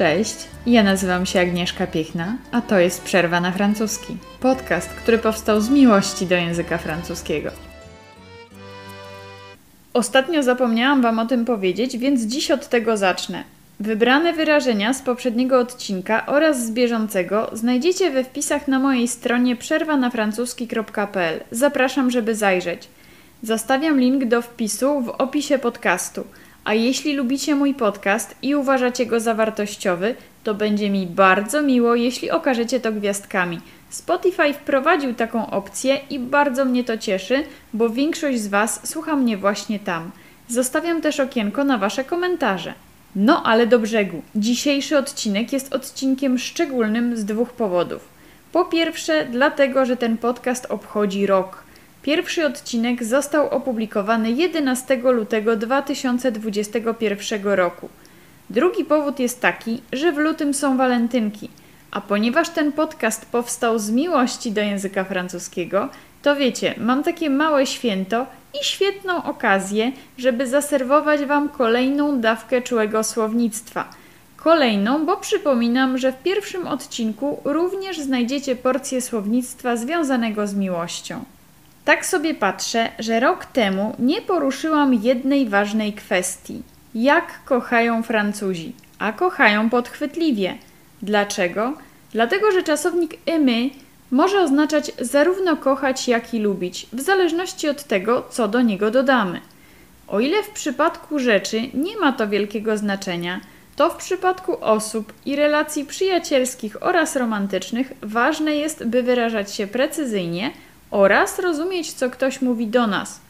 Cześć, ja nazywam się Agnieszka Piechna, a to jest Przerwa na francuski. Podcast, który powstał z miłości do języka francuskiego. Ostatnio zapomniałam Wam o tym powiedzieć, więc dziś od tego zacznę. Wybrane wyrażenia z poprzedniego odcinka oraz z bieżącego znajdziecie we wpisach na mojej stronie przerwanafrancuski.pl. Zapraszam, żeby zajrzeć. Zostawiam link do wpisu w opisie podcastu. A jeśli lubicie mój podcast i uważacie go za wartościowy, to będzie mi bardzo miło, jeśli okażecie to gwiazdkami. Spotify wprowadził taką opcję i bardzo mnie to cieszy, bo większość z Was słucha mnie właśnie tam. Zostawiam też okienko na Wasze komentarze. No ale do brzegu. Dzisiejszy odcinek jest odcinkiem szczególnym z dwóch powodów. Po pierwsze, dlatego, że ten podcast obchodzi rok. Pierwszy odcinek został opublikowany 11 lutego 2021 roku. Drugi powód jest taki, że w lutym są walentynki, a ponieważ ten podcast powstał z miłości do języka francuskiego, to wiecie, mam takie małe święto i świetną okazję, żeby zaserwować Wam kolejną dawkę czułego słownictwa. Kolejną, bo przypominam, że w pierwszym odcinku również znajdziecie porcję słownictwa związanego z miłością. Tak sobie patrzę, że rok temu nie poruszyłam jednej ważnej kwestii. Jak kochają Francuzi? A kochają podchwytliwie. Dlaczego? Dlatego, że czasownik aimer może oznaczać zarówno kochać, jak i lubić, w zależności od tego, co do niego dodamy. O ile w przypadku rzeczy nie ma to wielkiego znaczenia, to w przypadku osób i relacji przyjacielskich oraz romantycznych ważne jest, by wyrażać się precyzyjnie oraz rozumieć, co ktoś mówi do nas.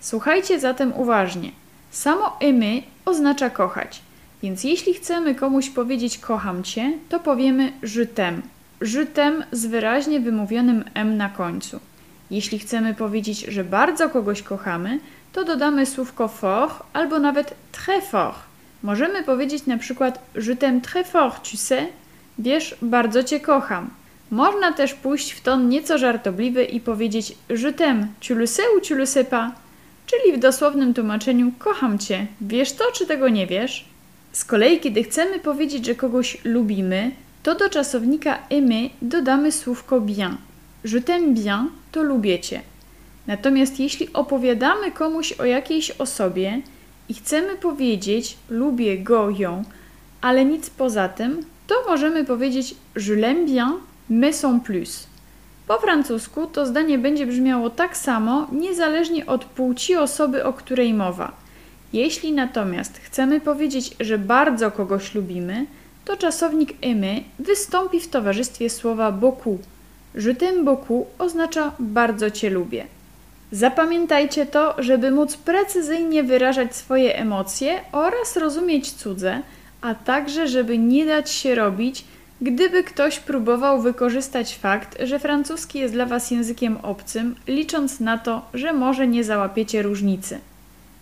Słuchajcie zatem uważnie. Samo aimer oznacza kochać, więc jeśli chcemy komuś powiedzieć kocham cię, to powiemy t'aime żytem z wyraźnie wymówionym M na końcu. Jeśli chcemy powiedzieć, że bardzo kogoś kochamy, to dodamy słówko fort albo nawet très fort. Możemy powiedzieć na przykład je t'aime très fort, tu sais? Wiesz, bardzo cię kocham. Można też pójść w ton nieco żartobliwy i powiedzieć je t'aime, tu? Czyli w dosłownym tłumaczeniu kocham cię. Wiesz to, czy tego nie wiesz? Z kolei, kiedy chcemy powiedzieć, że kogoś lubimy, to do czasownika aimer dodamy słówko bien. Je t'aime bien to lubię cię. Natomiast jeśli opowiadamy komuś o jakiejś osobie i chcemy powiedzieć lubię go, ją, ale nic poza tym, to możemy powiedzieć je l'aime bien, mais sans plus. Po francusku to zdanie będzie brzmiało tak samo, niezależnie od płci osoby, o której mowa. Jeśli natomiast chcemy powiedzieć, że bardzo kogoś lubimy, to czasownik aimer wystąpi w towarzystwie słowa beaucoup. Je beaucoup oznacza bardzo cię lubię. Zapamiętajcie to, żeby móc precyzyjnie wyrażać swoje emocje oraz rozumieć cudze, a także żeby nie dać się robić, gdyby ktoś próbował wykorzystać fakt, że francuski jest dla Was językiem obcym, licząc na to, że może nie załapiecie różnicy.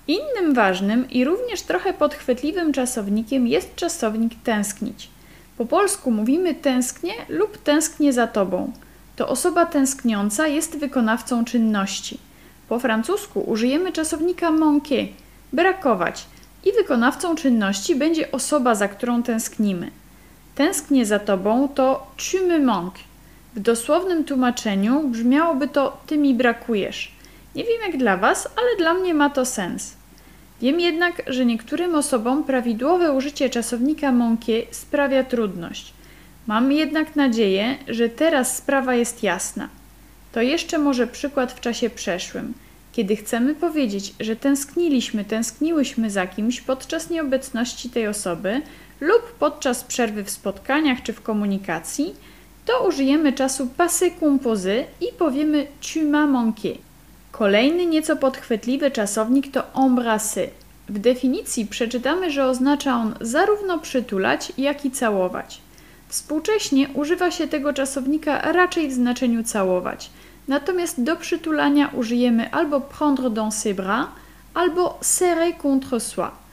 Innym ważnym i również trochę podchwytliwym czasownikiem jest czasownik tęsknić. Po polsku mówimy tęsknię lub tęsknię za tobą. To osoba tęskniąca jest wykonawcą czynności. Po francusku użyjemy czasownika manquer brakować i wykonawcą czynności będzie osoba, za którą tęsknimy. Tęsknię za tobą to tu me manques. W dosłownym tłumaczeniu brzmiałoby to ty mi brakujesz. Nie wiem jak dla Was, ale dla mnie ma to sens. Wiem jednak, że niektórym osobom prawidłowe użycie czasownika manquer sprawia trudność. Mam jednak nadzieję, że teraz sprawa jest jasna. To jeszcze może przykład w czasie przeszłym. Kiedy chcemy powiedzieć, że tęskniliśmy, tęskniłyśmy za kimś podczas nieobecności tej osoby lub podczas przerwy w spotkaniach czy w komunikacji, to użyjemy czasu passé composé i powiemy tu m'as manqué. Kolejny nieco podchwytliwy czasownik to embrasser. W definicji przeczytamy, że oznacza on zarówno przytulać, jak i całować. Współcześnie używa się tego czasownika raczej w znaczeniu całować, natomiast do przytulania użyjemy albo prendre dans ses bras, albo serrer contre soi.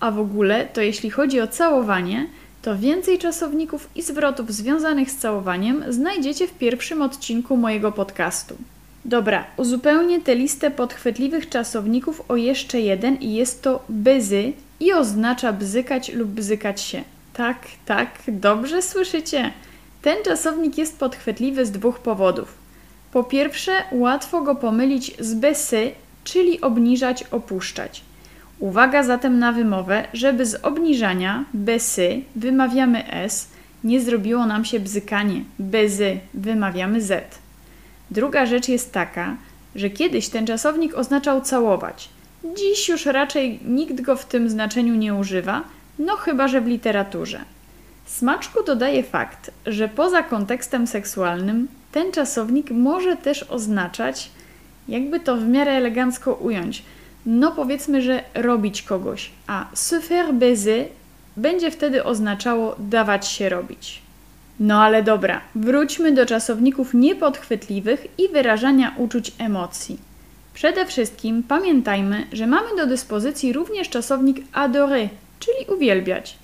A w ogóle, to jeśli chodzi o całowanie, to więcej czasowników i zwrotów związanych z całowaniem znajdziecie w pierwszym odcinku mojego podcastu. Dobra, uzupełnię tę listę podchwytliwych czasowników o jeszcze jeden i jest to baiser i oznacza bzykać lub bzykać się. Tak, tak, dobrze słyszycie. Ten czasownik jest podchwytliwy z dwóch powodów. Po pierwsze, łatwo go pomylić z besy, czyli obniżać, opuszczać. Uwaga zatem na wymowę, żeby z obniżania besy wymawiamy s, nie zrobiło nam się bzykanie, bezy wymawiamy z. Druga rzecz jest taka, że kiedyś ten czasownik oznaczał całować. Dziś już raczej nikt go w tym znaczeniu nie używa, no chyba że w literaturze. Smaczku dodaje fakt, że poza kontekstem seksualnym ten czasownik może też oznaczać, jakby to w miarę elegancko ująć, no powiedzmy, że robić kogoś, a se faire baiser będzie wtedy oznaczało dawać się robić. No ale dobra, wróćmy do czasowników niepodchwytliwych i wyrażania uczuć emocji. Przede wszystkim pamiętajmy, że mamy do dyspozycji również czasownik adorer, czyli uwielbiać.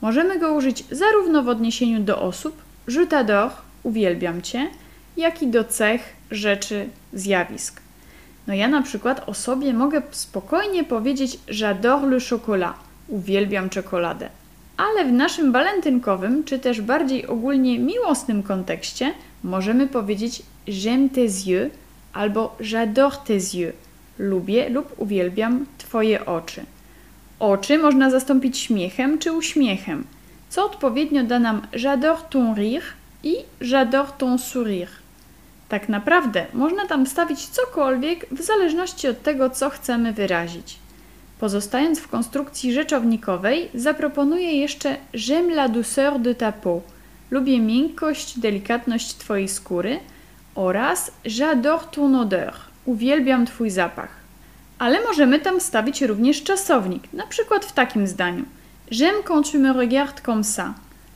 Możemy go użyć zarówno w odniesieniu do osób, je t'adore, uwielbiam cię, jak i do cech, rzeczy, zjawisk. No ja na przykład o sobie mogę spokojnie powiedzieć j'adore le chocolat, uwielbiam czekoladę. Ale w naszym walentynkowym, czy też bardziej ogólnie miłosnym kontekście możemy powiedzieć j'aime tes yeux albo j'adore tes yeux, lubię lub uwielbiam twoje oczy. Oczy można zastąpić śmiechem czy uśmiechem, co odpowiednio da nam j'adore ton rire i j'adore ton sourire. Tak naprawdę można tam wstawić cokolwiek w zależności od tego, co chcemy wyrazić. Pozostając w konstrukcji rzeczownikowej, zaproponuję jeszcze J'aime la douceur de ta peau. Lubię miękkość, delikatność Twojej skóry oraz J'adore ton odeur. Uwielbiam Twój zapach. Ale możemy tam wstawić również czasownik, na przykład w takim zdaniu. J'aime quand tu me regardes comme ça.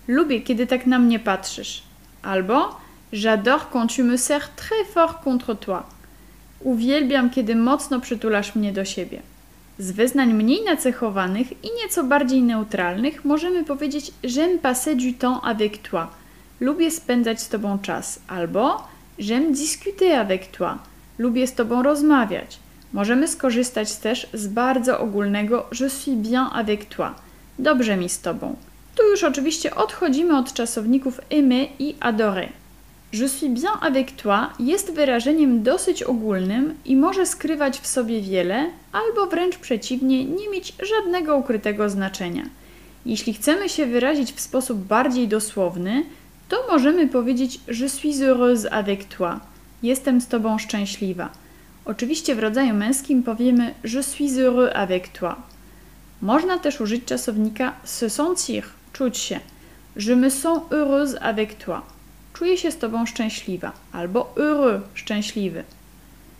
Lubię, kiedy tak na mnie patrzysz. Albo J'adore quand tu me serres très fort contre toi. Uwielbiam, kiedy mocno przytulasz mnie do siebie. Z wyznań mniej nacechowanych i nieco bardziej neutralnych możemy powiedzieć J'aime passer du temps avec toi. Lubię spędzać z Tobą czas. Albo J'aime discuter avec toi. Lubię z Tobą rozmawiać. Możemy skorzystać też z bardzo ogólnego Je suis bien avec toi. Dobrze mi z Tobą. Tu już oczywiście odchodzimy od czasowników aimer i adorer. Je suis bien avec toi jest wyrażeniem dosyć ogólnym i może skrywać w sobie wiele, albo wręcz przeciwnie, nie mieć żadnego ukrytego znaczenia. Jeśli chcemy się wyrazić w sposób bardziej dosłowny, to możemy powiedzieć Je suis heureuse avec toi. Jestem z tobą szczęśliwa. Oczywiście w rodzaju męskim powiemy Je suis heureux avec toi. Można też użyć czasownika se sentir, czuć się. Je me sens heureuse avec toi czuję się z Tobą szczęśliwa albo heureux, szczęśliwy.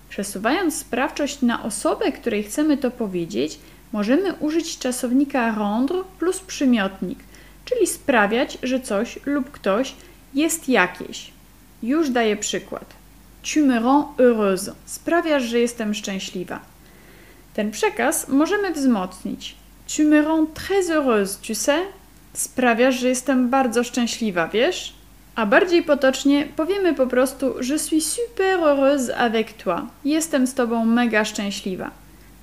Przesuwając sprawczość na osobę, której chcemy to powiedzieć, możemy użyć czasownika rendre plus przymiotnik, czyli sprawiać, że coś lub ktoś jest jakieś. Już daję przykład. Tu me rends heureuse. Sprawiasz, że jestem szczęśliwa. Ten przekaz możemy wzmocnić. Tu me rends très heureuse, tu sais? Sprawiasz, że jestem bardzo szczęśliwa, wiesz? A bardziej potocznie powiemy po prostu Je suis super heureuse avec toi. Jestem z tobą mega szczęśliwa.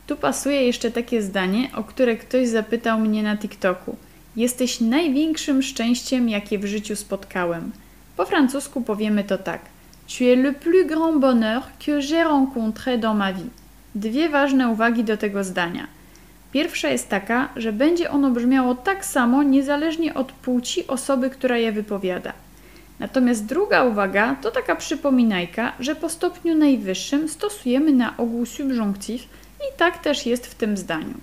Tu pasuje jeszcze takie zdanie, o które ktoś zapytał mnie na TikToku. Jesteś największym szczęściem, jakie w życiu spotkałem. Po francusku powiemy to tak. Tu es le plus grand bonheur que j'ai rencontré dans ma vie. Dwie ważne uwagi do tego zdania. Pierwsza jest taka, że będzie ono brzmiało tak samo niezależnie od płci osoby, która je wypowiada. Natomiast druga uwaga to taka przypominajka, że po stopniu najwyższym stosujemy na ogół subjunctive i tak też jest w tym zdaniu.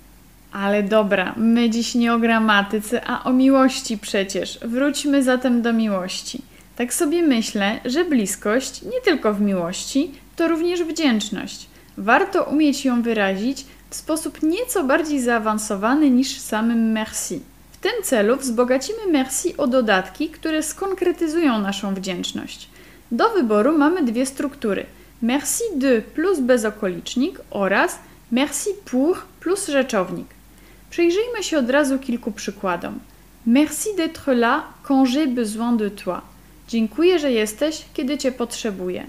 Ale dobra, my dziś nie o gramatyce, a o miłości przecież. Wróćmy zatem do miłości. Tak sobie myślę, że bliskość, nie tylko w miłości, to również wdzięczność. Warto umieć ją wyrazić w sposób nieco bardziej zaawansowany niż samym merci tym celu wzbogacimy Merci o dodatki, które skonkretyzują naszą wdzięczność. Do wyboru mamy dwie struktury: Merci de plus bezokolicznik oraz Merci pour plus rzeczownik. Przyjrzyjmy się od razu kilku przykładom. Merci d'être là quand j'ai besoin de toi. Dziękuję, że jesteś, kiedy cię potrzebuję.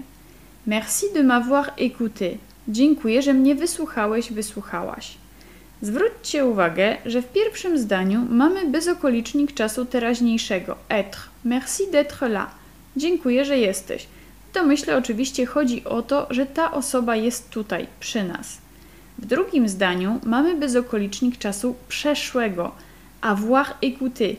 Merci de m'avoir écouté. Dziękuję, że mnie wysłuchałeś, wysłuchałaś. Zwróćcie uwagę, że w pierwszym zdaniu mamy bezokolicznik czasu teraźniejszego être. Merci d'être là. Dziękuję, że jesteś. W domyśle oczywiście chodzi o to, że ta osoba jest tutaj, przy nas. W drugim zdaniu mamy bezokolicznik czasu przeszłego avoir écouté.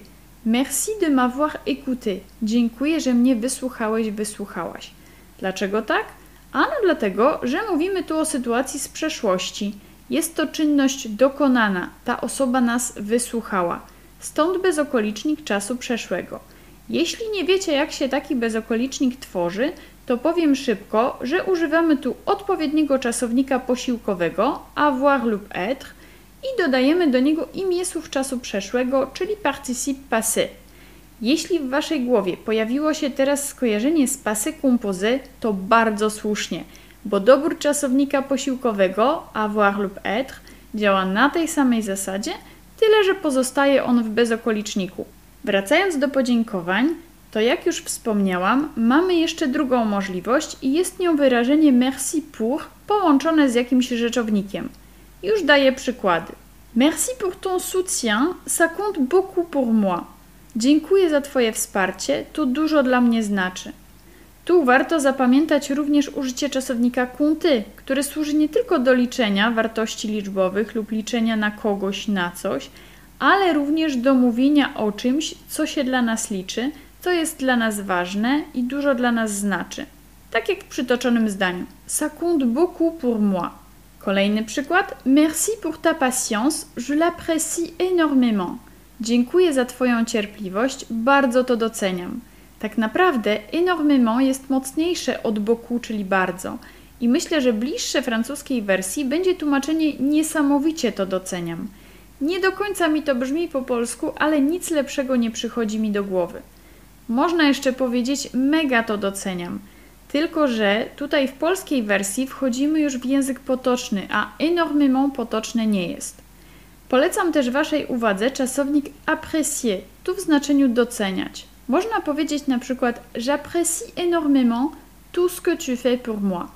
Merci de m'avoir écouté. Dziękuję, że mnie wysłuchałeś, wysłuchałaś. Dlaczego tak? Ano dlatego, że mówimy tu o sytuacji z przeszłości. Jest to czynność dokonana. Ta osoba nas wysłuchała. Stąd bezokolicznik czasu przeszłego. Jeśli nie wiecie, jak się taki bezokolicznik tworzy, to powiem szybko, że używamy tu odpowiedniego czasownika posiłkowego avoir lub être i dodajemy do niego imię słów czasu przeszłego, czyli participe passé. Jeśli w Waszej głowie pojawiło się teraz skojarzenie z passé composé, to bardzo słusznie, bo dobór czasownika posiłkowego avoir lub être działa na tej samej zasadzie, tyle że pozostaje on w bezokoliczniku. Wracając do podziękowań, to jak już wspomniałam, mamy jeszcze drugą możliwość i jest nią wyrażenie merci pour połączone z jakimś rzeczownikiem. Już daję przykłady. Merci pour ton soutien, ça compte beaucoup pour moi. Dziękuję za Twoje wsparcie, to dużo dla mnie znaczy. Tu warto zapamiętać również użycie czasownika compter, który służy nie tylko do liczenia wartości liczbowych lub liczenia na kogoś, na coś, ale również do mówienia o czymś, co się dla nas liczy, co jest dla nas ważne i dużo dla nas znaczy. Tak jak w przytoczonym zdaniu. Ça compte beaucoup pour moi. Kolejny przykład. Merci pour ta patience, je l'apprécie énormément. Dziękuję za Twoją cierpliwość, bardzo to doceniam. Tak naprawdę énormément jest mocniejsze od beaucoup, czyli bardzo. I myślę, że bliższe francuskiej wersji będzie tłumaczenie niesamowicie to doceniam. Nie do końca mi to brzmi po polsku, ale nic lepszego nie przychodzi mi do głowy. Można jeszcze powiedzieć mega to doceniam. Tylko, że tutaj w polskiej wersji wchodzimy już w język potoczny, a énormément potoczne nie jest. Polecam też Waszej uwadze czasownik apprécier, tu w znaczeniu doceniać. Można powiedzieć na przykład J'apprécie énormément tout ce que tu fais pour moi.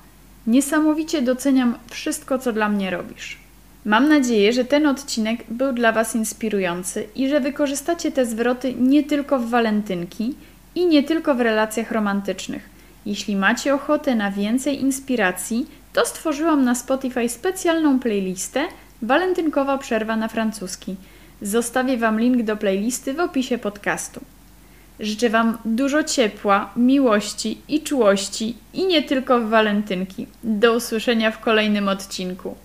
Niesamowicie doceniam wszystko, co dla mnie robisz. Mam nadzieję, że ten odcinek był dla Was inspirujący i że wykorzystacie te zwroty nie tylko w walentynki i nie tylko w relacjach romantycznych. Jeśli macie ochotę na więcej inspiracji, to stworzyłam na Spotify specjalną playlistę Walentynkowa przerwa na francuski. Zostawię Wam link do playlisty w opisie podcastu. Życzę Wam dużo ciepła, miłości i czułości i nie tylko w walentynki. Do usłyszenia w kolejnym odcinku.